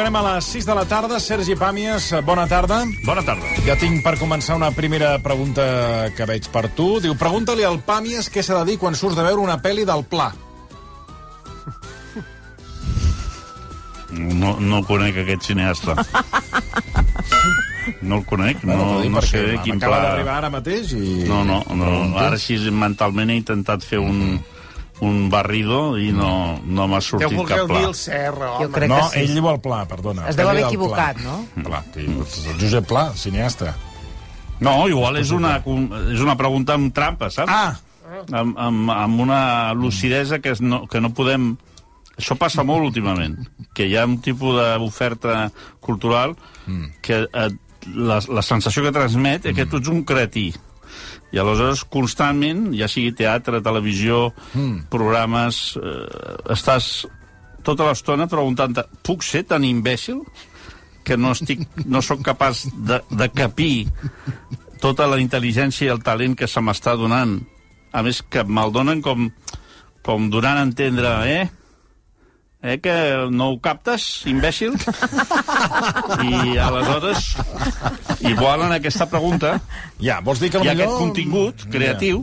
arribarem a les 6 de la tarda. Sergi Pàmies, bona tarda. Bona tarda. Ja tinc per començar una primera pregunta que veig per tu. Diu, pregunta-li al Pàmies què s'ha de dir quan surts de veure una pel·li del Pla. No, no conec aquest cineasta. No el conec, no, no sé quin pla... d'arribar ara mateix i... No, no, no, ara així mentalment he intentat fer un, un barrido i no, no m'ha sortit cap pla. dir el Serra, Jo home. crec No, que sí. ell diu el Pla, perdona. Es deu haver equivocat, Pla. no? Pla, el Josep Pla, cineasta. No, igual és una, és una pregunta amb trampa, saps? Ah, amb, amb, amb una lucidesa que, es no, que no podem... Això passa molt últimament, que hi ha un tipus d'oferta cultural que eh, la, la sensació que transmet és que tu ets un cretí. I aleshores, constantment, ja sigui teatre, televisió, programes, eh, estàs tota l'estona preguntant puc ser tan imbècil que no, estic, no sóc capaç de, de capir tota la intel·ligència i el talent que se m'està donant. A més, que me'l donen com, com donant a entendre, eh? Eh, que no ho captes, imbècil? I aleshores, igual en aquesta pregunta, ja, vols dir que hi ha potser... aquest contingut creatiu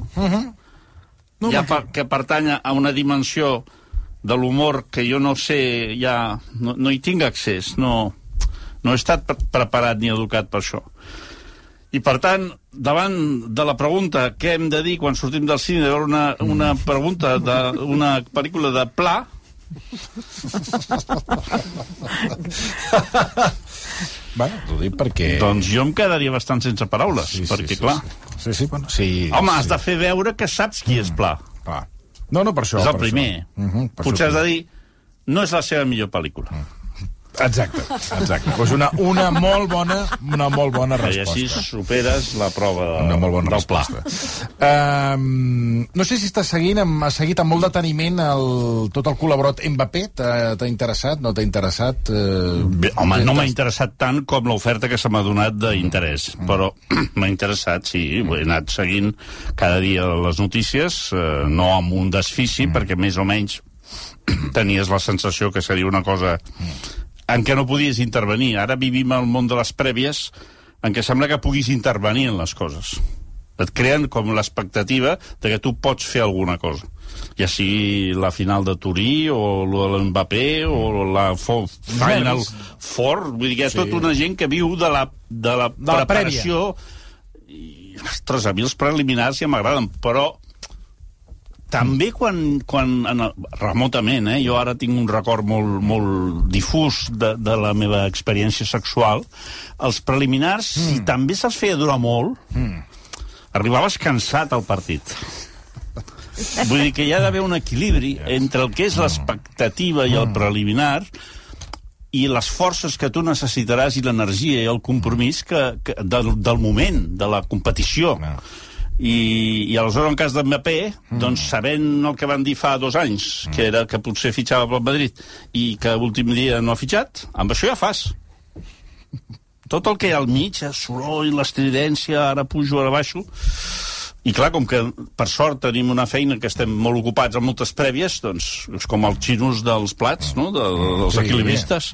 No, ja per, que pertany a una dimensió de l'humor que jo no sé, ja no, no hi tinc accés, no, no he estat pre preparat ni educat per això. I, per tant, davant de la pregunta què hem de dir quan sortim del cine, de veure una, una pregunta d'una pel·lícula de pla, Bueno, t'ho dic perquè... doncs jo em quedaria bastant sense paraules, Sí, sí, perquè, sí, clar, Sí, sí, sí, bueno, sí. home, sí. has de fer veure que saps qui és pla. Clar. No, no, per això. és el per primer. Això. Uh -huh, per Potser això. has de dir, no és la seva millor pel·lícula. Exacte, exacte. Pues una, una molt bona, una molt bona I resposta. així superes la prova de, Una molt bona del pla. resposta. Um, no sé si estàs seguint, amb, has seguit amb molt deteniment el, tot el col·laborat Mbappé. T'ha interessat? No t'ha interessat? Uh, Bé, home, no m'ha interessat tant com l'oferta que se m'ha donat d'interès, Mm. però m'ha interessat, sí, he anat seguint cada dia les notícies, eh, no amb un desfici, Mm. perquè més o menys tenies la sensació que seria una cosa en què no podies intervenir. Ara vivim al món de les prèvies en què sembla que puguis intervenir en les coses. Et creen com l'expectativa de que tu pots fer alguna cosa. Ja sigui la final de Turí, o l'Mbappé, o la fo Final. Four. Vull dir hi ha Sí. tota una gent que viu de la, de la, De la preparació. I, ostres, a mi els preliminars ja m'agraden, però també quan, quan en el, remotament, eh, jo ara tinc un record molt, molt difús de, de la meva experiència sexual, els preliminars, mm. si també se'ls feia durar molt, mm. arribaves cansat al partit. Vull dir que hi ha d'haver un equilibri entre el que és l'expectativa i el preliminar i les forces que tu necessitaràs i l'energia i el compromís que, que, del, del moment, de la competició. No. I, i aleshores, en cas d'Mbappé, mm. doncs sabent el que van dir fa dos anys, mm. que era que potser fitxava pel Madrid i que l'últim dia no ha fitxat, amb això ja fas. Tot el que hi ha al mig, el soroll, l'estridència, ara pujo, ara baixo... I clar, com que per sort tenim una feina que estem molt ocupats amb moltes prèvies, doncs és com els xinos dels plats, no? De, dels Sí. equilibristes.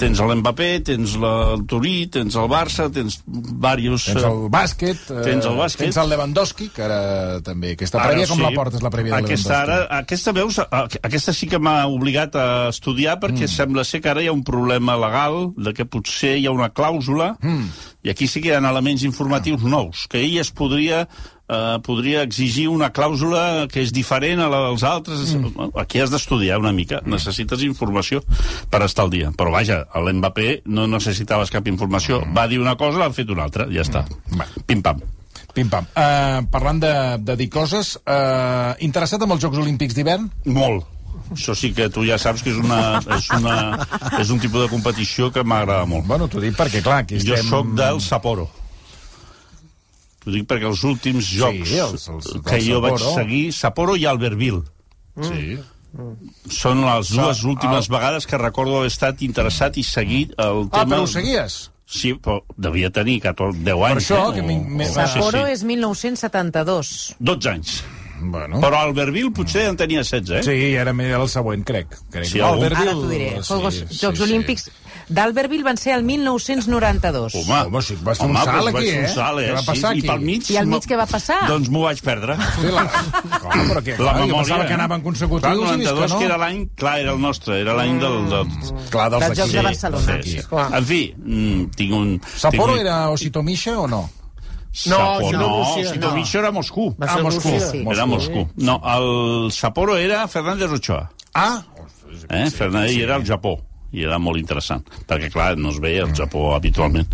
Tens l'Mbappé, tens la, el Turí, tens el Barça, tens diversos... Tens el bàsquet, eh, Tens el bàsquet. tens el Lewandowski, que ara també... Aquesta Ara prèvia, com sí. la portes, la prèvia de aquesta, ara, Lewandowski? aquesta, veus, aquesta sí que m'ha obligat a estudiar perquè mm. sembla ser que ara hi ha un problema legal de que potser hi ha una clàusula mm. i aquí sí que hi ha elements informatius nous, que ell es podria eh, podria exigir una clàusula que és diferent a la dels altres. Mm. Aquí has d'estudiar una mica. Necessites informació per estar al dia. Però vaja, l'Mbappé no necessitaves cap informació. Va dir una cosa, l'ha fet una altra. Ja està. Va. Pim-pam. Pim-pam. Uh, parlant de, de dir coses, uh, interessat amb els Jocs Olímpics d'hivern? Molt. Això sí que tu ja saps que és, una, és, una, és un tipus de competició que m'agrada molt. Bueno, t'ho dic perquè, clar, aquí Jo estem... sóc del Sapporo. T'ho dic perquè els últims jocs els- els del que jo vaig Sapporo. seguir, Sapporo i Albertville, Sí. són les dues últimes el- vegades que recordo haver estat interessat i seguit el Ah, tema... però ho seguies? Sí, però devia tenir 14, 10 Per anys. això, eh? que O- m'hi- o- Sapporo sí, sí. és 1972. 12 anys. Bueno. Però Albertville potser en tenia 16, eh? Sí, era el següent, crec. crec. Sí, algun- Ara t'ho diré. sí, Jocs, sí, Jocs sí. Olímpics D'Albertville van ser el 1992. Home, Home, sí, vas fer un home, salt doncs aquí, eh? Un salt, eh? Què va passar sí, aquí? I pel mig... I al mig què va passar? Doncs m'ho vaig perdre. Sí, la... Clar, però què? La Clar, jo memòria... pensava que eh? anaven consecutius clar, i vist 92, que no. que era l'any... Clar, era el nostre, era l'any del... del... Clar, dels Dels Jocs d'aquí. de Barcelona. Sí, sí. En fi, mm, tinc un... Sapporo tinc un... era Ositomisha o no? No, Sapporo, no, no, Rússia, si no. Tomicho era Moscú. Va Ah, Moscú. Rússia. Sí. Era Moscú. No, el Sapporo era Fernández Ochoa. Ah, Eh? Sí, Fernández sí. era al Japó i era molt interessant, perquè clar, no es veia al Japó habitualment.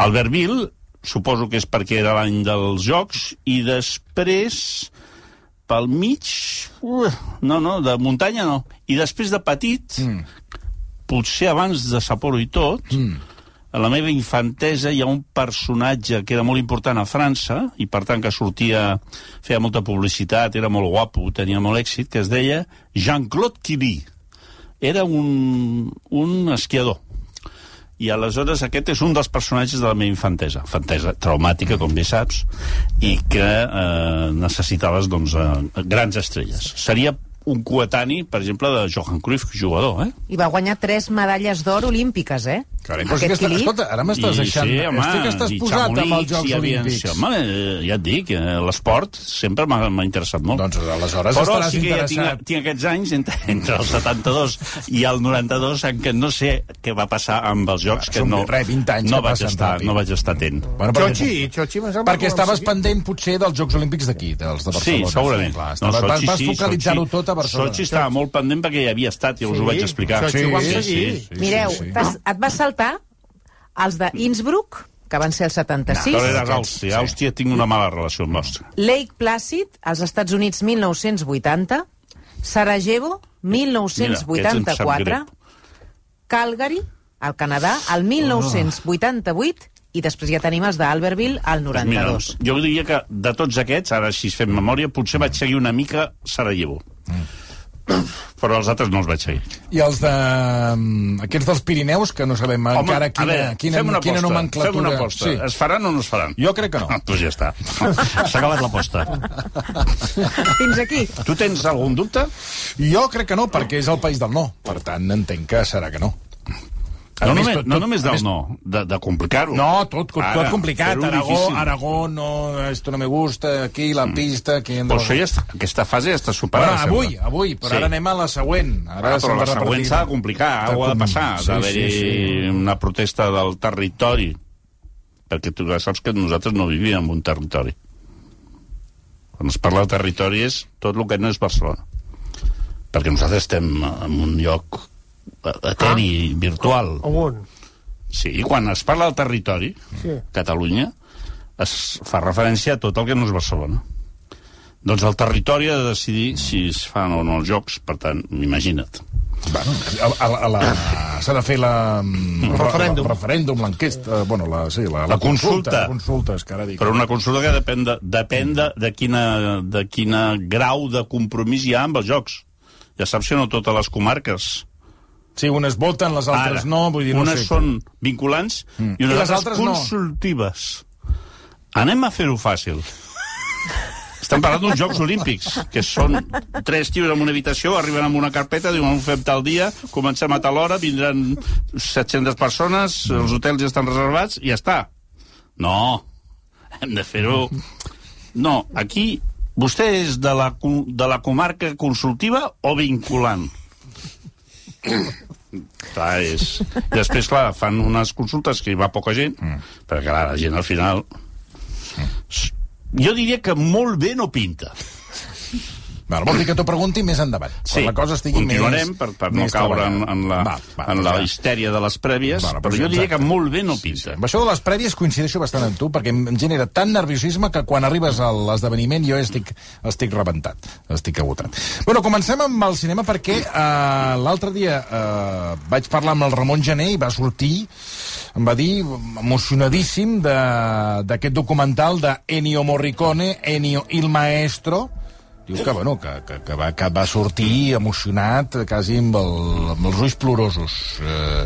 Albertville, suposo que és perquè era l'any dels Jocs, i després pel mig... Uh, no, no, de muntanya no. I després de petit, mm. potser abans de Sapporo i tot, mm. a la meva infantesa hi ha un personatge que era molt important a França, i per tant que sortia, feia molta publicitat, era molt guapo, tenia molt èxit, que es deia Jean-Claude Killy. Era un, un esquiador. I aleshores aquest és un dels personatges de la meva infantesa. Infantesa traumàtica, com bé saps, i que eh, necessitaves doncs, eh, grans estrelles. Seria un coetani, per exemple, de Johan Cruyff, jugador, eh? I va guanyar tres medalles d'or olímpiques, eh? Carai, però sí que està, escolta, ara m'estàs deixant... Sí, home, Estic que estàs posat amb els Jocs hi havia- Olímpics. Sí, home, eh, ja et dic, eh, l'esport sempre m'ha interessat molt. Doncs aleshores Però estaràs sí que ja interessat. tinc, tinc aquests anys, entre, entre el 72 i el 92, en què no sé què va passar amb els jocs, Clar, que no, res, 20 anys no, que vaig estar, ràpid. no vaig estar atent. Bueno, perquè, Xochi, Xochi, perquè estaves pendent, potser, dels Jocs Olímpics d'aquí, dels de Sí, Barcelona. segurament. Clar, estava, vas, vas focalitzar-ho tot a Barcelona. Sochi estava molt pendent perquè hi havia estat, ja us ho Sí, vaig explicar. Sochi ho vam seguir. Mireu, sí. t'has- et vas saltar els de Innsbruck, que van ser el 76, Però era Àustria. sí. Àustria tinc una mala relació amb Àustria. Lake Placid, als Estats Units, 1980, Sarajevo, Mira, aquests em sap 1984, greu. Calgary, al Canadà, el 1988, i després ja tenim els d'Albertville, al Doncs mira, 92. jo diria que de tots aquests, ara si es fem memòria, potser vaig seguir una mica Sarajevo. Però els altres no els vaig seguir. I els de... mm, aquests dels Pirineus, que no sabem encara a quina, veure, quina, fem una quina aposta, nomenclatura... Fem una aposta. Sí. Es faran o no es faran? Jo crec que no. Ah, doncs ja està. S'ha acabat l'aposta. Fins aquí. Tu tens algun dubte? Jo crec que no, perquè és el país del no. Per tant, entenc que serà que no. No més, només, tot- no només del més- no, de, de complicar-ho. No, tot, tot, tot Ara, complicat. Aragó, difícil. Aragó, no, esto no me gusta, aquí la pista... Aquí Però això ja està, aquesta fase ja està Bueno, superada. avui, sembla. avui, però Sí. ara anem a la següent. Ara Ara, se'n però la següent s'ha de complicar, ha de passar, Sí, sí, d'haver-hi sí, sí. una protesta del territori, perquè tu ja saps que nosaltres no vivíem en un territori. Quan es parla de territori és tot el que no és Barcelona. Perquè nosaltres estem en un lloc eteri, virtual. On? Sí, quan es parla del territori, Sí. Catalunya, es fa referència a tot el que no és Barcelona. Doncs el territori ha de decidir si es fan o no els jocs, per tant, imagina't. Bueno, a, a, a la, s'ha de fer la... El referèndum. El referèndum, l'enquesta, bueno, la, sí, la, La consulta. La consulta, és que ara dic. Però una consulta que depèn de, depèn de, de, quina, de quina grau de compromís hi ha amb els jocs. Ja saps que no totes les comarques... Sí, unes voten, les altres Ara, no, vull dir, no unes sé. són vinculants Mm. i unes I les altres, altres no. consultives. Anem a fer-ho fàcil. Estem parlant d'uns Jocs Olímpics, que són tres tios en una habitació, arriben amb una carpeta, diuen, ho fem tal dia, comencem a tal hora, vindran 700 persones, els hotels ja estan reservats, i ja està. No, hem de fer-ho... No, aquí vostè és de la, de la comarca consultiva o vinculant? Clar, és... I després, clar, fan unes consultes que hi va poca gent, mm. perquè, clar, la gent al final... Jo diria que molt bé no pinta. Val, vol dir que t'ho pregunti més endavant. Quan la cosa estigui continuarem més... per, per no caure en, en la, Va, va, en la ja. histèria de les prèvies, Vale, però doncs jo diria que molt bé no pinta. Amb això de les prèvies coincideixo bastant amb tu, perquè em genera tant nerviosisme que quan arribes a l'esdeveniment jo estic, estic rebentat, estic agotat. Bueno, comencem amb el cinema perquè eh, l'altre dia eh, vaig parlar amb el Ramon Gené i va sortir, em va dir, emocionadíssim de- d'aquest documental de Ennio Morricone, Ennio il Maestro, diu que, bueno, que, que, que, va, que va sortir emocionat, quasi amb, el, amb els ulls plorosos. Eh,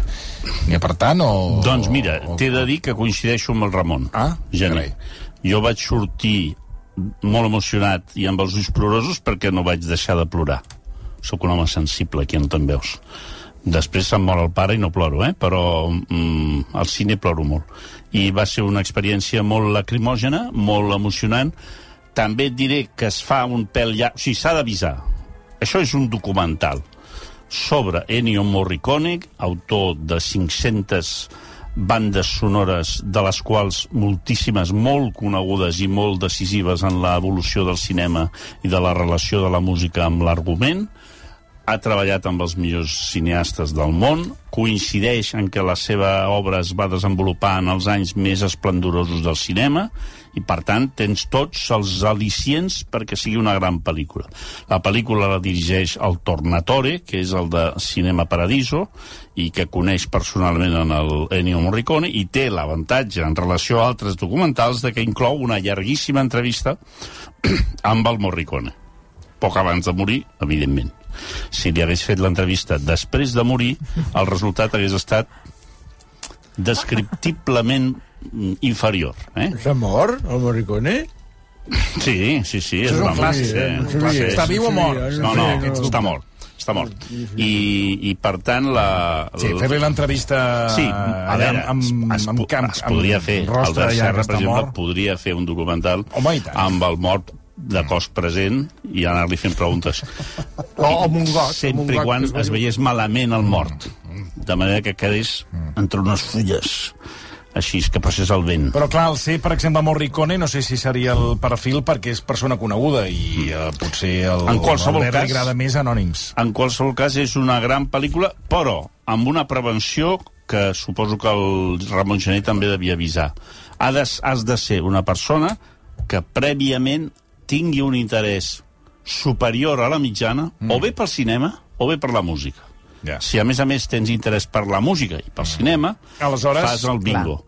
N'hi ha per tant o... Doncs mira, t'he de dir que coincideixo amb el Ramon. Ah, Gené. Jo vaig sortir molt emocionat i amb els ulls plorosos perquè no vaig deixar de plorar. Sóc un home sensible, aquí no te'n veus. Després se'm mor el pare i no ploro, eh? però mm, al cine ploro molt. I va ser una experiència molt lacrimògena, molt emocionant. També et diré que es fa un pèl llarg... O sigui, s'ha d'avisar. Això és un documental sobre Ennio Morricone, autor de 500 bandes sonores, de les quals moltíssimes molt conegudes i molt decisives en l'evolució del cinema i de la relació de la música amb l'argument, ha treballat amb els millors cineastes del món, coincideix en que la seva obra es va desenvolupar en els anys més esplendorosos del cinema, i per tant tens tots els al·licients perquè sigui una gran pel·lícula. La pel·lícula la dirigeix el Tornatore, que és el de Cinema Paradiso, i que coneix personalment en el Ennio Morricone, i té l'avantatge en relació a altres documentals de que inclou una llarguíssima entrevista amb el Morricone. Poc abans de morir, evidentment. Si li hagués fet l'entrevista després de morir, el resultat hagués estat descriptiblement inferior. Eh? S'ha mort, el Morricone? Sí, sí, sí. Això és un clàssic, sí, eh? un Sí. Està viu o mort? No, no, està mort. Està mort. I, i per tant, la... Sí, fer-li l'entrevista Sí, a veure, amb, amb, es, amb, es, camp, es podria fer. amb Albert Serra, per exemple, mort. podria fer un documental Home, amb el mort de cos present i anar-li fent preguntes. O amb un got. Sempre i quan es veiés malament el mort. De manera que quedés entre unes fulles. Així, que passés el vent. Però clar, el ser, per exemple, Morricone, no sé si seria el perfil perquè és persona coneguda i uh, potser el, En qualsevol li cas- agrada més anònims. En qualsevol cas, és una gran pel·lícula, però amb una prevenció que suposo que el Ramon Gené també devia avisar. Ha de, has de ser una persona que prèviament tingui un interès superior a la mitjana, mm. o bé pel cinema o bé per la música. Ja. Si a més a més tens interès per la música i pel cinema, Aleshores, fas el bingo.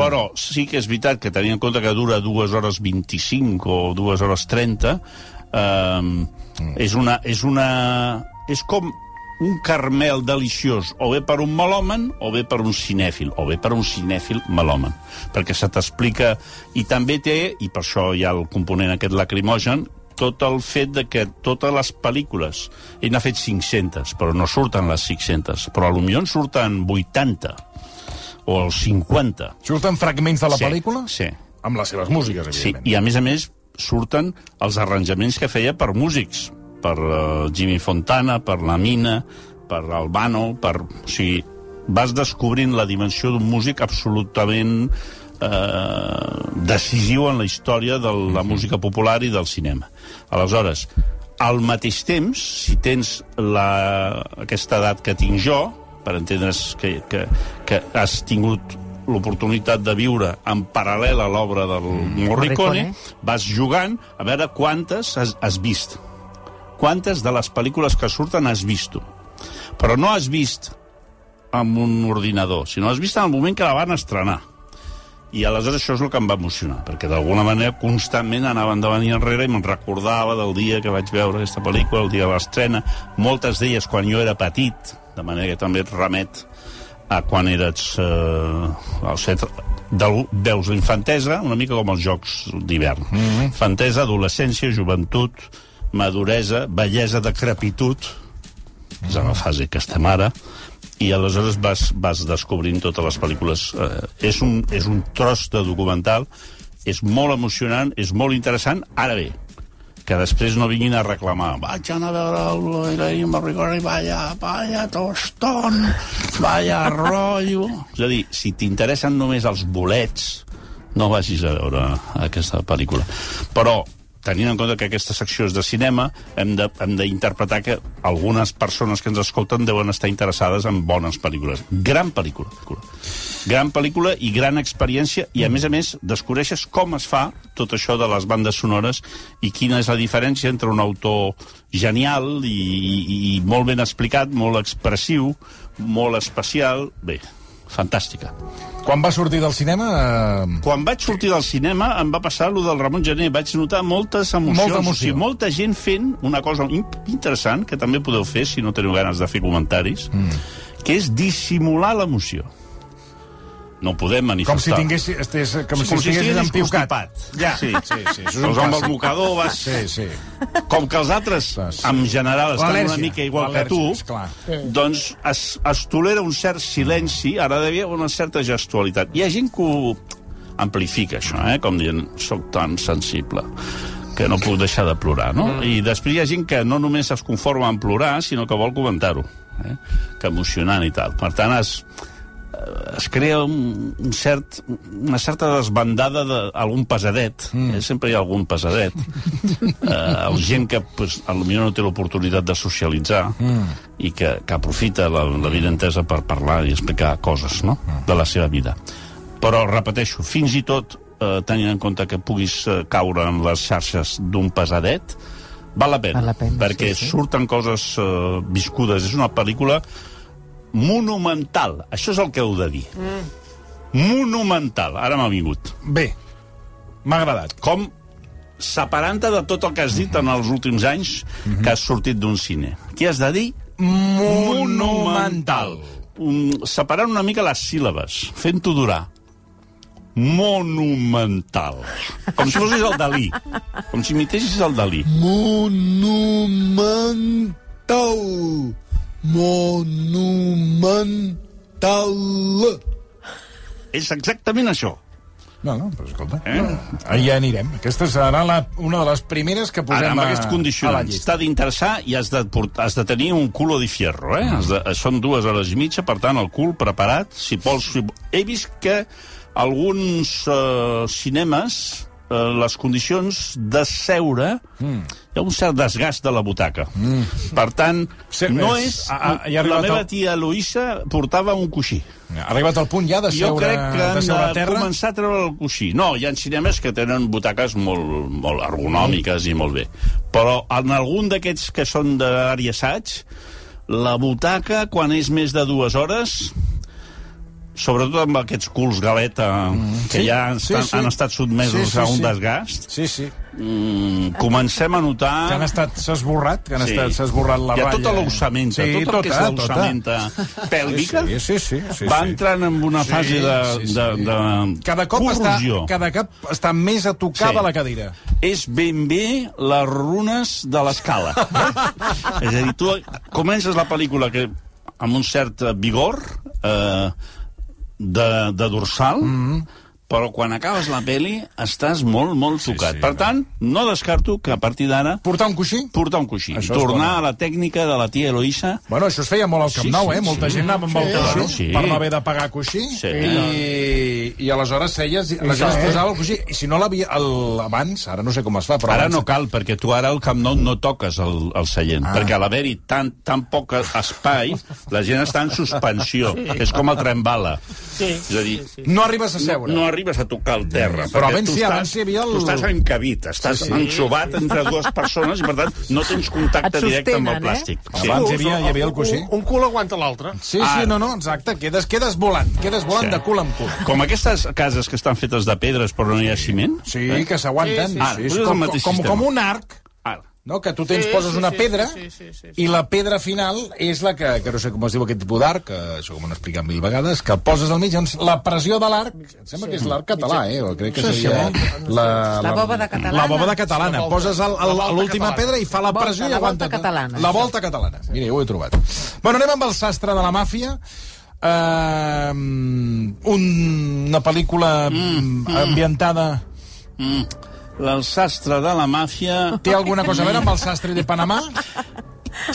Però sí que és veritat que tenint en compte que dura 2 hores 25 o 2 hores 30, eh, mm. és una... És una... És com un carmel deliciós, o bé per un melòman o bé per un cinèfil, o bé per un cinèfil melòman, perquè se t'explica... I també té, i per això hi ha el component aquest lacrimogen, tot el fet de que totes les pel·lícules, ell n'ha fet 500, però no surten les 600, però millor en surten 80 o els 50. Surten fragments de la Sí, pel·lícula? sí. Amb les seves músiques, Sí, evidentment. i a més a més surten els arranjaments que feia per músics, per uh, Jimmy Fontana, per la Mina, per Albano, per... O sigui, vas descobrint la dimensió d'un músic absolutament eh, decisiu en la història de la música popular i del cinema. Aleshores, al mateix temps, si tens la, aquesta edat que tinc jo, per entendre's que, que, que has tingut l'oportunitat de viure en paral·lel a l'obra del Morricone, Morricone. vas jugant a veure quantes has, has vist. Quantes de les pel·lícules que surten has vist tu. Però no has vist amb un ordinador, sinó has vist en el moment que la van estrenar. I aleshores això és el que em va emocionar, perquè d'alguna manera constantment anava endavant i enrere i me'n recordava del dia que vaig veure aquesta pel·lícula, el dia de l'estrena, moltes d'elles quan jo era petit, de manera que també et remet a quan eres eh, al set, del, veus la infantesa, una mica com els jocs d'hivern. Mm -hmm. Infantesa, adolescència, joventut, maduresa, bellesa, decrepitud, és en la fase que estem ara, i aleshores vas, vas descobrint totes les pel·lícules. Eh, és, un, és un tros de documental, és molt emocionant, és molt interessant. Ara bé, que després no vinguin a reclamar vaig anar a veure Elaine Morricone i vaya, vaya tostón vaya rotllo és a dir, si t'interessen només els bolets no vagis a veure aquesta pel·lícula però tenint en compte que aquesta secció és de cinema, hem d'interpretar que algunes persones que ens escolten deuen estar interessades en bones pel·lícules. Gran pel·lícula. Gran pel·lícula i gran experiència, i a més a més descobreixes com es fa tot això de les bandes sonores i quina és la diferència entre un autor genial i, i, i molt ben explicat, molt expressiu, molt especial... Bé, fantàstica. Quan va sortir del cinema... Eh... Quan vaig sortir del cinema em va passar lo del Ramon Gené. Vaig notar moltes emocions. Molta emoció. O sigui, molta gent fent una cosa in- interessant, que també podeu fer si no teniu ganes de fer comentaris, mm. que és dissimular l'emoció. No podem Com si manifestar. tingués, estés, com Sí, si estiguessis empiucat. constipat. Ja, Sí. sí, sí, això és un Doncs amb el mocador vas... Sí, sí. Com que els altres, Vas. en general, estan una mica igual que tu, esclar. doncs es, es tolera un cert silenci, ara devia una certa gestualitat. Hi ha gent que ho amplifica, això, eh? com dient, soc tan sensible que no puc deixar de plorar, no? Mm. I després hi ha gent que no només es conforma en plorar, sinó que vol comentar-ho, eh? que emocionant i tal. Per tant, es, es crea un, un cert, una certa desbandada d'algun pesadet. Mm. Eh? Sempre hi ha algun pesadet. eh, o gent que pues, potser no té l'oportunitat de socialitzar mm. i que, que aprofita la, la vida entesa per parlar i explicar coses no? de la seva vida. Però, repeteixo, fins i tot eh, tenint en compte que puguis eh, caure en les xarxes d'un pesadet, val la pena, Val la pena, perquè sí, sí. surten coses eh, viscudes. És una pel·lícula monumental. Això és el que heu de dir. Mm. Monumental. Ara m'ha vingut. Bé, m'ha agradat. Com separant-te de tot el que has dit en els últims anys que has sortit d'un cine. Què has de dir? Monumental. Un, separant una mica les síl·labes, fent-ho durar. Monumental. Com si fossis el Dalí. Com si imitessis el Dalí. Monumental. Monumental. És exactament això. No, no, però escolta, Eh? eh? ja anirem. Aquesta serà la, una de les primeres que posem Ara, amb a, aquests condicionants, t'ha d'interessar i has de, port- has de tenir un culo di fierro, eh? Has de, són dues hores i mitja, per tant, el cul preparat. Si vols... Si... He vist que alguns eh, cinemes les condicions de seure mm. hi ha un cert desgast de la butaca. Mm. Per tant, Sí, no és- és... ha- hi ha la meva tia Luisa portava un coixí. Ha arribat al punt ja de Jo seure, crec que de han seure a de terra. començar a treure el coixí. No, hi ha cinemes que tenen butaques molt, molt ergonòmiques i molt bé. Però en algun d'aquests que són d'àrea assaig, la butaca, quan és més de dues hores, sobretot amb aquests culs galeta mm, que sí, ja han, sí, sí. han estat sotmesos Sí, sí, a un sí. desgast, Sí, sí. mm, comencem a notar... Que han estat, s'ha esborrat, que han Sí. estat, s'ha esborrat la Hi ha ratlla. tota l'ossamenta, sí, tot el que és tota, l'ossamenta pèlvica, Sí, sí, sí. sí, va sí. entrant en una fase de, sí, sí. de, de Cada cop, està, corrosió. cada cop està més a tocar Sí. de la cadira. és ben bé les runes de l'escala. és a dir, tu comences la pel·lícula que, amb un cert vigor eh, de, de dorsal, mm -hmm. Però quan acabes la peli estàs molt, molt tocat. sí, per no. tant, no descarto que a partir d'ara Portar un coixí? portar un coixí. Això Tornar a la tècnica de la tia Eloïsa Bueno, això es feia molt al Camp Sí, Nou, sí, eh? Molta sí. gent anava amb el Sí, coixí sí. per no haver de pagar coixí Sí. i, i aleshores feies, la gent es posava el coixí i si no l'havia abans, ara no sé com es fa, però Ara abans, no cal, perquè tu ara al Camp Nou no toques el, el seient, ah. perquè a l'haver-hi tan, tan poc espai, la gent està en suspensió, que és com el tren bala. Sí, És a dir, no arribes a no, seure. no arribes a tocar el terra. Però abans tu sí, estàs, abans sí hi havia el- Tu estàs encabit, estàs Sí, sí, sí. sí. enxubat entre dues persones i, per tant, no tens contacte Et directe amb el sostenen, eh? plàstic. Abans hi havia, hi havia el coixí. Un, un cul aguanta l'altre. Sí, sí, Ara. no, no, exacte. Quedes, quedes volant, quedes volant Sí. de cul en cul. Com aquestes cases que estan fetes de pedres però no hi ha ciment, Sí, que s'aguanten. Sí, sí, Sí, sí. sí, Ah, sí, doncs és com, com, sistema. com un arc, ara, no? que tu tens, Sí, poses sí, una sí, pedra sí, sí, sí, sí. i la pedra final és la que, que no sé com es diu aquest tipus d'arc, que això com ho han explicat mil vegades, que poses al mig, doncs la pressió de l'arc, em sembla que és l'arc català, eh? O crec que seria la, La bòbada catalana. La bòbada catalana. La volta. Poses La volta l'última pedra i fa la Volta, pressió i la aguanta. volta catalana. La volta catalana. Mira, ho he trobat. Bueno, anem amb el sastre de la màfia. Uh, un, una pel·lícula mm, ambientada... mm, el sastre de la màfia Té alguna cosa a veure amb el sastre de Panamà?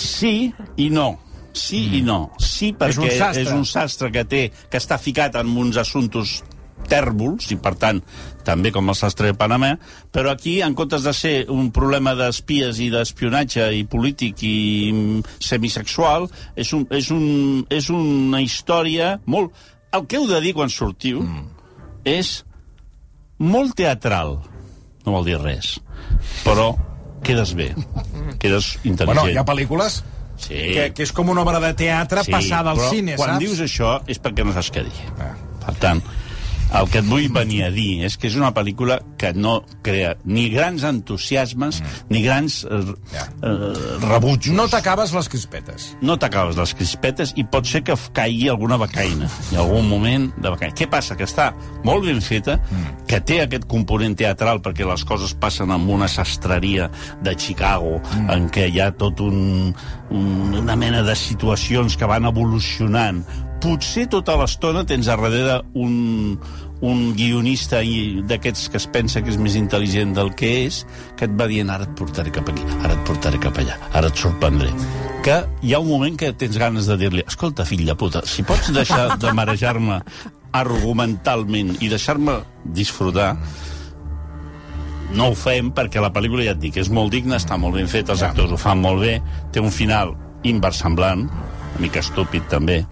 Sí i no. Sí mm. i no. Sí, perquè un sastre. és un sastre que té que està ficat en uns assumptes tèrbols, i per tant, també com el sastre de Panamà, però aquí, en comptes de ser un problema d'espies i d'espionatge i polític i mm, semisexual, és, un, és, un, és una història molt... El que heu de dir quan sortiu mm. és molt teatral. No vol dir res. Però quedes bé. Quedes intel·ligent. Bueno, hi ha pel·lícules Sí. que, que és com una obra de teatre passada al cine, quan saps? dius això és perquè no saps què dir. Ah. Per tant, El que et vull venir a dir és que és una pel·lícula que no crea ni grans entusiasmes mm. ni grans eh, Ja. eh, rebutjos. No t'acabes les crispetes. no t'acabes les crispetes i pot ser que caigui alguna becaina, en algun moment de becaina. Què passa? Que està molt ben feta, Mm. que té aquest component teatral perquè les coses passen amb una sastreria de Chicago, Mm. en què hi ha tot un, un, una mena de situacions que van evolucionant. Potser tota l'estona tens a darrere un, un guionista d'aquests que es pensa que és més intel·ligent del que és, que et va dient ara et portaré cap aquí, ara et portaré cap allà, ara et sorprendré. Que hi ha un moment que tens ganes de dir-li escolta, fill de puta, si pots deixar de marejar-me argumentalment i deixar-me disfrutar, no ho fem perquè la pel·lícula, ja et dic, és molt digna, està molt ben feta, els actors ho fan molt bé, té un final inversemblant, una mica estúpid també,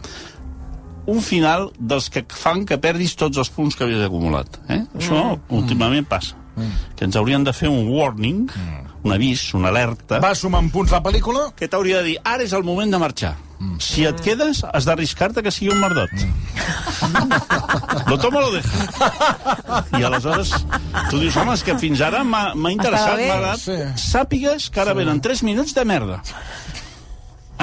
un final dels que fan que perdis tots els punts que havies acumulat. Eh? Això últimament passa. Que ens haurien de fer un warning, un avís, una alerta, Va sumant punts la pel·lícula? que t'hauria de dir, ara és el moment de marxar. Si et quedes, has d'arriscar-te que sigui un merdot. Lo tomo lo deja. I aleshores tu dius, home, és que fins ara m'ha interessat, m'ha agradat. Sí. Sàpigues que ara venen 3 minuts de merda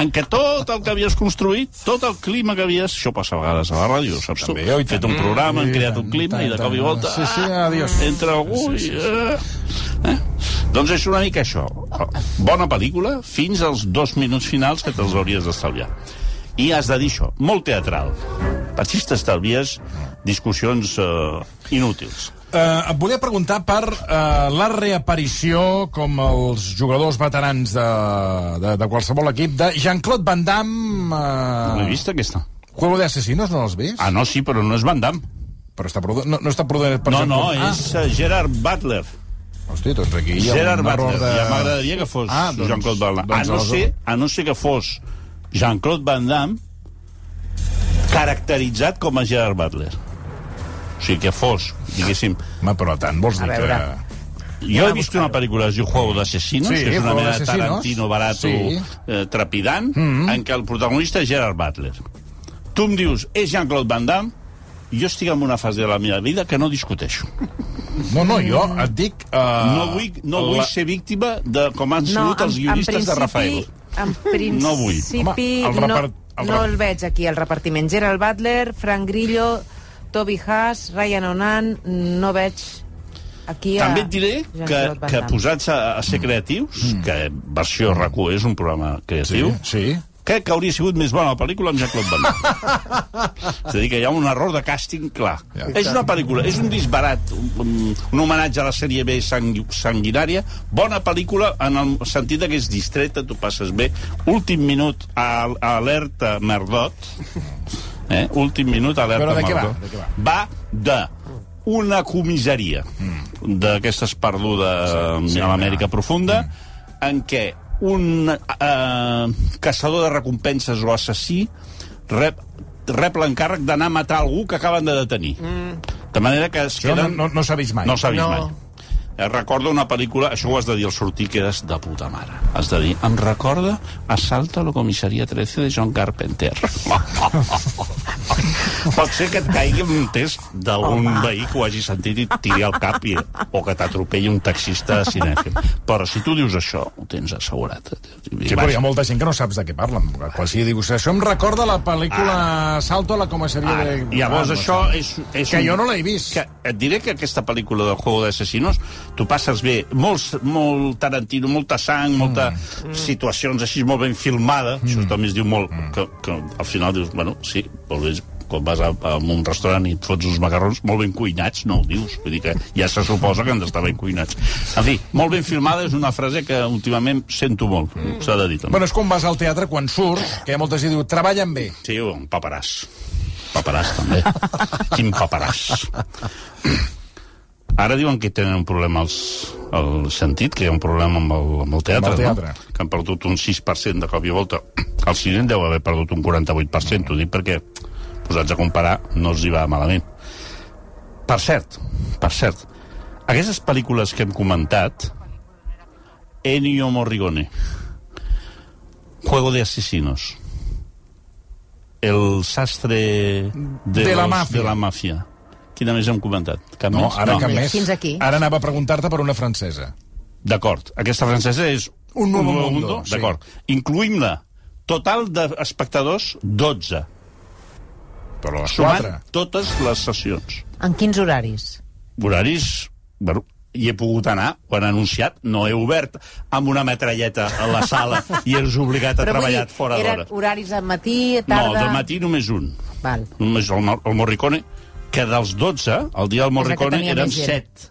en què tot el que havies construït, tot el clima que havies... Això passa a vegades a la ràdio, saps tu? També, oi Hem fet un programa, I creat un clima i de cop i volta... Sí, sí, adiós. Entre algú i... Eh, eh? Doncs és una mica això. Bona pel·lícula, fins als dos minuts finals que te'ls hauries d'estalviar. I has de dir això, molt teatral. Així t'estalvies discussions eh, inútils. Uh, et volia preguntar per uh, la reaparició com els jugadors veterans de, de, de qualsevol equip de Jean-Claude Van Damme Uh... L'he uh, vist, aquesta? Juego de Asesinos, no l'has vist? Ah, no, sí, però no és Van Damme. Però està produ... no, no està produït per No, no, Jean-Claude- és uh, Gerard Butler. Ah, hosti, doncs aquí hi ha Gerard un error Butler. de... Ja m'agradaria que fos Ah, doncs- Jean-Claude Van Damme. doncs a, no aleshores- ser, a no ser que fos Jean-Claude Van Damme caracteritzat com a Gerard Butler. O sigui, que fos, diguéssim... Home, però tant vols dir que... Jo he vist una pel·lícula que es diu Juego d'Assassinos, Sí, que és una mena de. Tarantino barato Sí. eh, trepidant, en què el protagonista és Gerard Butler. Tu em dius, és Jean-Claude Van Damme, i jo estic en una fase de la meva vida que no discuteixo. No, no, jo et dic... Uh, No vull, no vull ser víctima de com han sigut els guionistes de Rafael. En principi, No vull. Home, el no, repart- el no el veig aquí, el repartiment. Gerald Butler, Frank Grillo, Toby Haas, Ryan Onan, no veig aquí a També et diré que, que posats a, a ser creatius, que versió RAC1 és un programa Sí, creatiu, sí. crec que hauria sigut més bona la pel·lícula amb Jean-Claude Van Damme. és a dir, que hi ha un error de càsting clar. Ja. És una pel·lícula, és un disbarat, un, un homenatge a la sèrie B sangu sanguinària, bona pel·lícula en el sentit de que és distreta, tu passes bé. Últim minut, a, a alerta Merdot, eh? últim minut, alerta Però de què va? De què va? va de una comissaria d'aquestes perdudes Sí, sí, a l'Amèrica profunda en què un eh, caçador de recompenses o assassí rep, rep l'encàrrec d'anar a matar algú que acaben de detenir. De manera que es Això no, queden... no, no s'ha vist mai. No s'ha vist No. mai. Eh, recordo una pel·lícula, això ho has de dir al sortir, que és de puta mare. Has de dir, em recorda Assalto a la comissaria 13 de John Carpenter. Pot ser que et caigui un test d'algun veí que ho hagi sentit i tiri al cap i, o que t'atropelli un taxista cinèfil. Però si tu dius això, ho tens assegurat. Sí, però hi ha molta gent que no saps de què parlen. Quan si dius, això em recorda la pel·lícula Salto a la comissaria Ara, de... llavors Ah, no això sé. és, és... Que un- jo no l'he vist. Que et diré que aquesta pel·lícula del Juego d'Assassinos tu passes bé, molt, molt Tarantino, molta sang, molta Mm. situacions així molt ben filmada, això també es diu molt, que, que al final dius, bueno, sí, molt bé, quan vas a, a un restaurant i et fots uns macarrons molt ben cuinats, no ho dius. Vull dir que ja se suposa que han d'estar ben cuinats. En fi, molt ben filmada és una frase que últimament sento molt, s'ha de dir també. Bueno, és com vas al teatre quan surts, que hi ha molta gent que diu, treballen bé. Sí, un paperàs. Paperàs, també. Quin paperàs. Ara diuen que tenen un problema els, el sentit, que hi ha un problema amb el, amb el teatre, Amb el teatre. no? que han perdut un 6% de cop i volta. El cinema deu haver perdut un 48%, ho dic perquè, posats a comparar, no els hi va malament. Per cert, per cert, aquestes pel·lícules que hem comentat, Ennio Morricone, Juego de Asesinos, El sastre de, De la los- mafia. de la mafia, Quina més hem comentat? Cap No, més? ara cap més. Fins aquí. Ara anava a preguntar-te per una francesa. D'acord. Aquesta francesa és Un Nuevo Mundo, sí. D'acord. Incluïm-la. Total d'espectadors, 12. Però les Sumant quatre. totes les sessions. En quins horaris? Horaris... Bueno, hi he pogut anar, ho han anunciat, no he obert amb una metralleta a la sala i és obligat a Però treballar dir, fora eren d'hora. horaris al matí, No, tarda... del matí només un. Val. Només el, el Morricone, que dels 12, el dia del Morricone eren més gent. 7.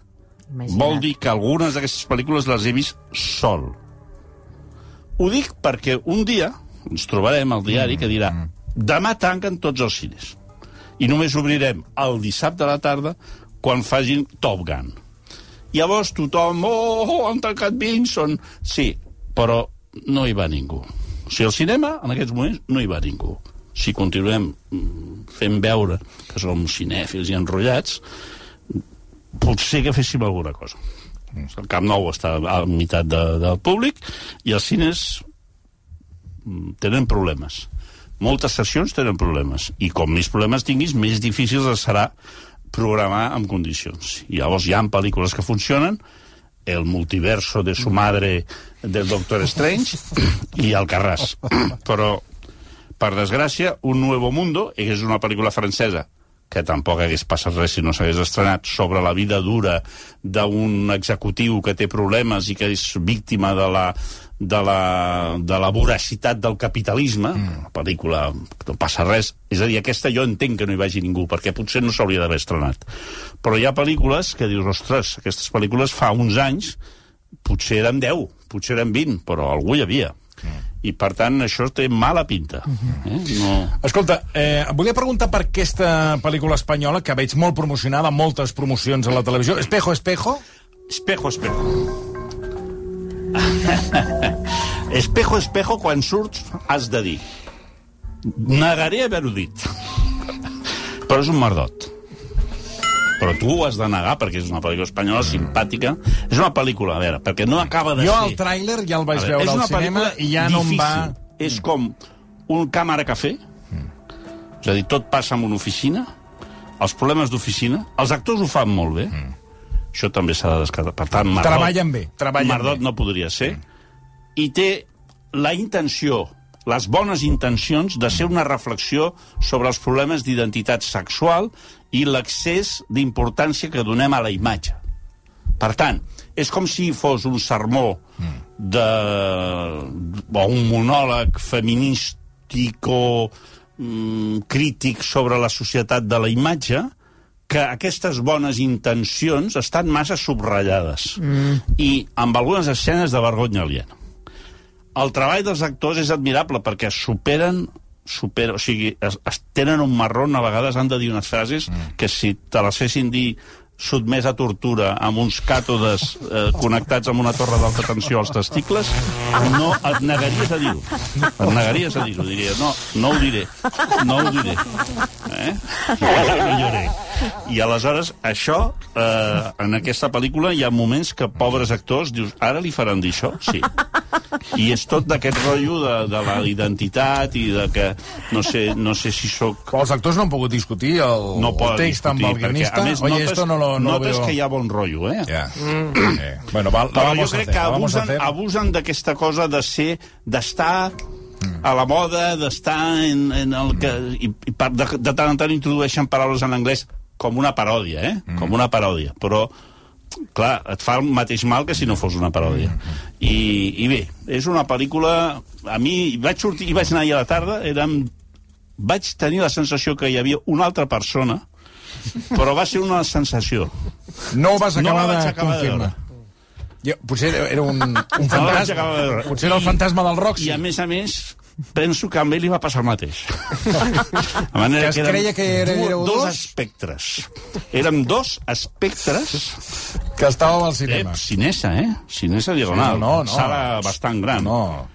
Imagina't. Vol dir que algunes d'aquestes pel·lícules les he vist sol. Ho dic perquè un dia ens trobarem al diari que dirà demà tanquen tots els cines i només obrirem el dissabte a la tarda quan facin Top Gun. Llavors tothom, oh, han tancat Vinson. Sí, però no hi va ningú. O sigui, al cinema, en aquests moments, no hi va ningú. Si continuem mm, fent veure que som cinèfils i enrotllats, potser que féssim alguna cosa. El Camp Nou està a meitat de, del públic i els cines mm, tenen problemes. Moltes sessions tenen problemes. I com més problemes tinguis, més difícil serà programar en condicions. I llavors hi ha pel·lícules que funcionen, el multiverso de su madre del Doctor Strange i el Carràs. Però, per desgràcia, Un Nuevo Mundo, que és una pel·lícula francesa que tampoc hagués passat res si no s'hagués estrenat, sobre la vida dura d'un executiu que té problemes i que és víctima de la, de la, de la voracitat del capitalisme, mm. la pel·lícula no passa res, és a dir, aquesta jo entenc que no hi vagi ningú, perquè potser no s'hauria d'haver estrenat. Però hi ha pel·lícules que dius, ostres, aquestes pel·lícules fa uns anys potser eren 10, potser eren 20, però algú hi havia. I, per tant, això té mala pinta. Eh? No... Escolta, eh, volia preguntar per aquesta pel·lícula espanyola que veig molt promocionada, moltes promocions a la televisió. Espejo, espejo? Espejo, espejo. espejo, espejo, quan surts has de dir negaré haver-ho dit. Però és un merdot. Però tu ho has de negar perquè és una pel·lícula espanyola simpàtica. És una pel·lícula, a veure, perquè no acaba de Jo ser... el tràiler ja el vaig A veure, veure al cinema i ja no em va... difícil. És com un càmera cafè, és a dir, tot passa en una oficina, els problemes d'oficina, els actors ho fan molt bé, això també s'ha de descartar. Per tant, Mardot, Treballen bé, treballen Mardot bé. no podria ser, i té la intenció, les bones intencions de ser una reflexió sobre els problemes d'identitat sexual i l'excés d'importància que donem a la imatge. Per tant, és com si fos un sermó de... o un monòleg feminístic o mm, crític sobre la societat de la imatge, que aquestes bones intencions estan massa subratllades mm. i amb algunes escenes de vergonya aliena. El treball dels actors és admirable perquè superen supera, o sigui, es, es tenen un marrón, a vegades han de dir unes frases mm. que si te les fessin dir sotmès a tortura amb uns càtodes eh, connectats amb una torre d'alta tensió als testicles, no et negaries a dir-ho. Et negaries a dir-ho. Diria, no, no ho diré. No ho diré. Eh? No lloré. I aleshores, això, eh, en aquesta pel·lícula hi ha moments que pobres actors dius, ara li faran dir això? Sí. I és tot d'aquest rotllo de, de la identitat i de que no sé, no sé si sóc Però els actors no han pogut discutir el, no el text amb el discutir, perquè, guionista. a més, Oye, notes, esto no lo, no notes veo... que hi ha bon rotllo, eh? Ja. Mm. Eh. Bueno, va, la Però jo crec hacer, que abusen, abusen d'aquesta cosa de ser, d'estar a la moda, d'estar en, en el que... I, i de, de tant en tant introdueixen paraules en anglès com una paròdia, eh? Mm. Com una paròdia. Però, clar, et fa el mateix mal que si no fos una paròdia. I, I bé, és una pel·lícula... A mi, vaig sortir i vaig anar ahir a la tarda, érem... Vaig tenir la sensació que hi havia una altra persona, però va ser una sensació. No ho vas No acabar la vaig de acabar de confirmar. Jo, potser era un, un fantasma. de veure. Potser era el fantasma del Roxy. I a més a més, penso que a ell li va passar el mateix. De manera Que es eren creia que era- éreu dos dos? espectres. Érem dos espectres Que estàveu al eh, cinema. cinesa, eh? Cinesa diagonal. Sí, no, no. Sala bastant gran. No.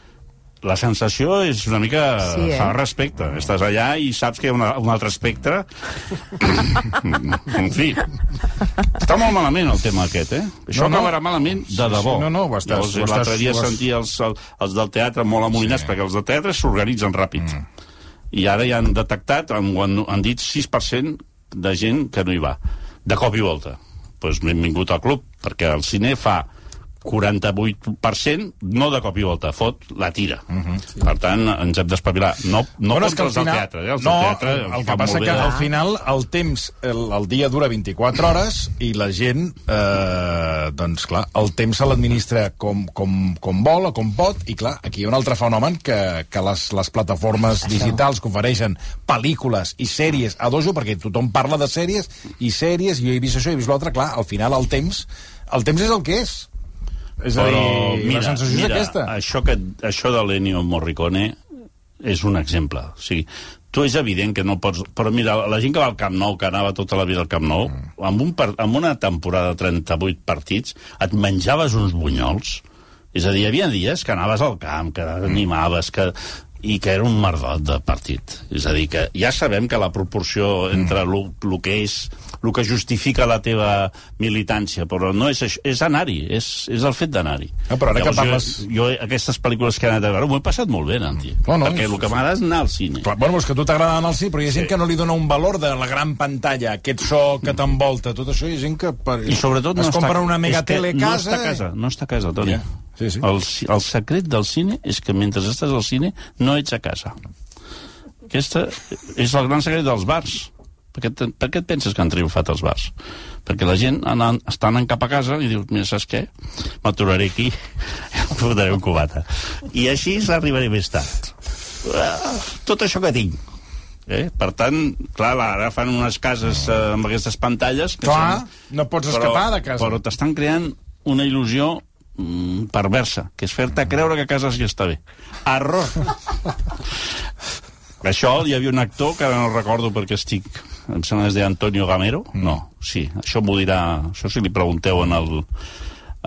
La sensació és una mica... Sí, eh? Fa respecte. Estàs allà i saps que hi ha una, un altre espectre. en fi. Està molt malament el tema aquest, eh? Això No, no. acabarà malament de Sí, sí, debò. no, no, ho estàs- Llavors, ho estàs- L'altre dia ho sentia els, els del teatre molt amoïnats, Sí. sí. perquè els del teatre s'organitzen ràpid. Mm. I ara ja han detectat, han, han, han dit 6% de gent que no hi va. De cop i volta. Doncs pues benvingut al club, perquè el cine fa 48% no de cop i volta, fot la tira. Uh -huh, sí. Per tant, ens hem d'espavilar. No, no Bueno, contra els del final- teatre, eh? Els no, del teatre el, el que passa que bé. al final el temps, el, el dia dura 24 hores i la gent, eh, doncs clar, el temps se l'administra com, com, com vol o com pot i clar, aquí hi ha un altre fenomen que, que les, les plataformes digitals que ofereixen pel·lícules i sèries a dojo, perquè tothom parla de sèries i sèries, i jo he vist això i he vist l'altre, clar, al final el temps, el temps és el que és. És a dir, mira, la sensació mira, és aquesta. Això, que, això de l'Ennio Morricone és un exemple. O sigui, tu és evident que no pots... Però mira, la gent que va al Camp Nou, que anava tota la vida al Camp Nou, mm. amb, un par... amb una temporada de 38 partits, et menjaves uns bunyols. És a dir, hi havia dies que anaves al camp, que animaves, que i que era un merdot de partit. És a dir, que ja sabem que la proporció entre el que és el que justifica la teva militància, però no és això, és anar-hi, és, és el fet d'anar-hi. Ah, però ara que Llavors, parles- Jo, jo, aquestes pel·lícules que he anat a veure, m'ho he passat molt bé, anant-hi. No, no, perquè és- el que m'agrada és anar al cine. Clar, bueno, és que a tu t'agrada anar al cine, però hi ha gent Sí. que no li dona un valor de la gran pantalla, aquest so que t'envolta, tot això, hi ha gent que... Per... I sobretot no es està... compra una és megatele que a No casa... està a casa, no està a casa, Toni. Ja. Sí, sí. El, el secret del cine és que mentre estàs al cine no ets a casa. Aquesta és el gran secret dels bars. Per què, per què et penses que han triomfat els bars? Perquè la gent anant, està anant cap a casa i dius, mira, saps què? M'aturaré aquí, em fotré un cubata. I així arribaré més tard. Tot això que tinc. Eh? Per tant, clar, ara fan unes cases eh, amb aquestes pantalles... Que Clar, són- no pots escapar de casa. Però t'estan creant una il·lusió mm, perversa, que és fer-te creure que a casa sí està bé. Error! això hi havia un actor que ara no recordo perquè estic... Em sembla que es deia Antonio Gamero. No, sí, això m'ho dirà... Això si li pregunteu en el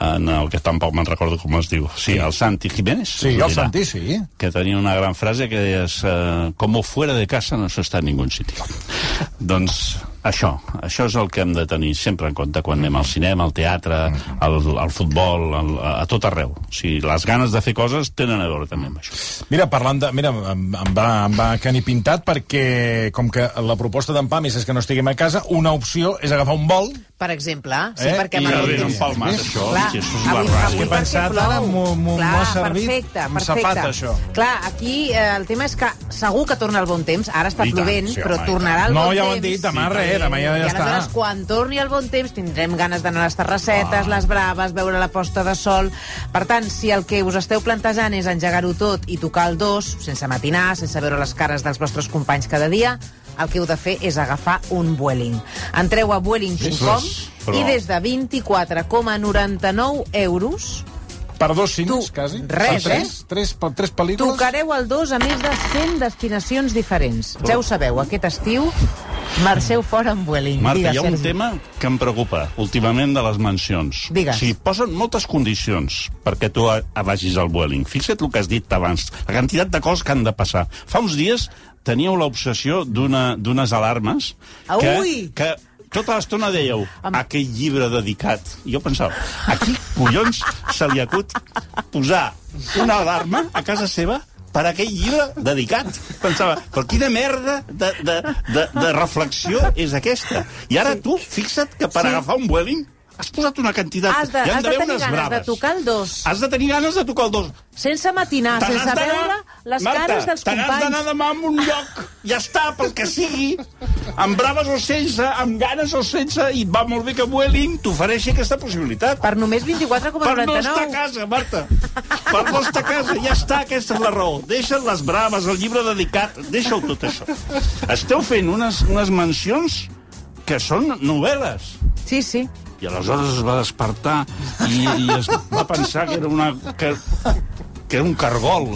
en el que tampoc me'n recordo com es diu. Sí, el Santi Jiménez. Sí, el Santi, sí. que tenia una gran frase que deies eh, como fuera de casa no se está en ningún sitio. doncs això, això és el que hem de tenir sempre en compte quan anem al cinema, al teatre, al, al futbol, al, a, tot arreu. O sigui, les ganes de fer coses tenen a veure també amb això. Mira, parlant de... Mira, em, em, va, em va cani pintat perquè, com que la proposta d'en Pam és que no estiguem a casa, una opció és agafar un vol... Per exemple, sí, Eh? perquè I amb ja ve temps... un palmat, Palmas, això, Clar, sí, això és avui, la avui. He pensat ara, m'ho- ha servit, perfecte, m'ha perfecte. safat, això. Clar, aquí eh, el tema és que segur que torna el bon temps, ara està I tant, plovent, sí, però home, tornarà tant. el No, bon ja ho temps. han dit, demà Sí, res, demà ja- ja I està. aleshores, quan torni el bon temps, tindrem ganes d'anar a les terrassetes, les braves, veure la posta de sol... Per tant, si el que us esteu plantejant és engegar-ho tot i tocar el dos, sense matinar, sense veure les cares dels vostres companys cada dia, el que heu de fer és agafar un Vueling. Entreu a vueling.com Però- i des de 24,99 euros Per dos cines, Tu, quasi. res, Per tres, eh? Tres, per tres pel·lícules. tocareu el dos a més de 100 destinacions diferents. Ja ho sabeu, aquest estiu marxeu fora amb Vueling. Marta, Digues, hi ha un Sergi. tema que em preocupa últimament de les mencions. Digues. O sigui, posen moltes condicions perquè tu a, a vagis al Vueling. Fixa't el que has dit abans, la quantitat de coses que han de passar. Fa uns dies teníeu l'obsessió d'una- d'unes alarmes que, Ui! que tota l'estona dèieu Amb- aquell llibre dedicat. I jo pensava, a qui collons se li acut posar una alarma a casa seva per aquell llibre dedicat. Pensava, però quina merda de, de, de, de reflexió és aquesta? I ara tu, fixa't que per Sí. agafar un Vueling has posat una quantitat... Has de, han has de tenir ganes braves. de tocar el dos. Has de tenir ganes de tocar el dos. Sense matinar, sense veure les Marta, cares dels te n'has d'anar companys. demà a un lloc, ja està, pel que sigui, amb braves o sense, amb ganes o sense, i va molt bé que Vueling t'ofereixi aquesta possibilitat. Per només Per no estar a 24,99. casa, Marta. Per no estar a casa, ja està, aquesta és la raó. Deixa't les braves, el llibre dedicat, deixa-ho tot això. Esteu fent unes, unes mencions que són novel·les. Sí, sí. I aleshores es va despertar i, i es va pensar que era una... que, que era un cargol.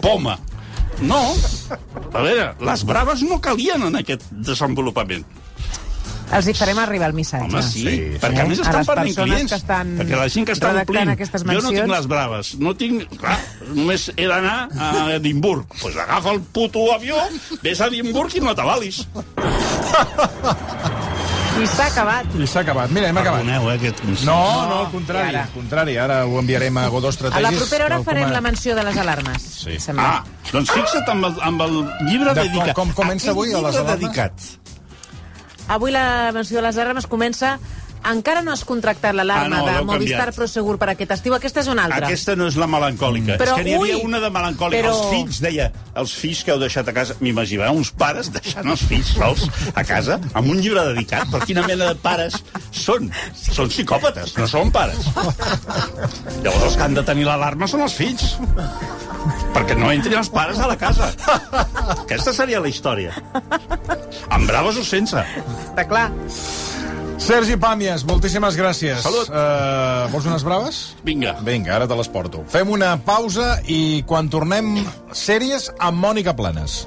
Poma. No. A veure, les braves no calien en aquest desenvolupament. Els hi farem arribar el missatge. Home, sí, sí, sí. perquè a més A estan les perdent clients. que estan perquè la gent que està omplint... Jo no tinc les braves, no tinc... Clar, només he d'anar a Edimburg. Doncs pues agafa el puto avió, ves a Edimburg i no t'avalis. I s'ha acabat. I s'ha acabat. Mira, hem acabat. Perdoneu, eh, aquest... No, no, al contrari. Ara? Al contrari, ara ho enviarem a Godó A Estratègies. la propera hora farem a- la menció de les alarmes. Sí. Sembla. Ah, doncs fixa't amb el, amb el llibre De- dedicat. com- com comença avui, a les alarmes? dedicat. avui la menció de les alarmes comença encara no has contractat l'alarma Ah, no, de Movistar canviat. Prosegur per aquest estiu. Aquesta és una altra. Aquesta no és la melancòlica. Però, és que n'hi havia ui, una de melancòlica. però- Els fills, deia, els fills que heu deixat a casa... M'imaginava uns pares deixant els fills sols a casa amb un llibre dedicat. Però quina mena de pares són? Són psicòpates, no són pares. Llavors els que han de tenir l'alarma són els fills. Perquè no entrin els pares a la casa. Aquesta seria la història. Amb braves o sense. Està clar. Sergi Pàmies, moltíssimes gràcies. Salut. Uh, vols unes braves? Vinga. Vinga, ara te les porto. Fem una pausa i quan tornem, sèries amb Mònica Planes.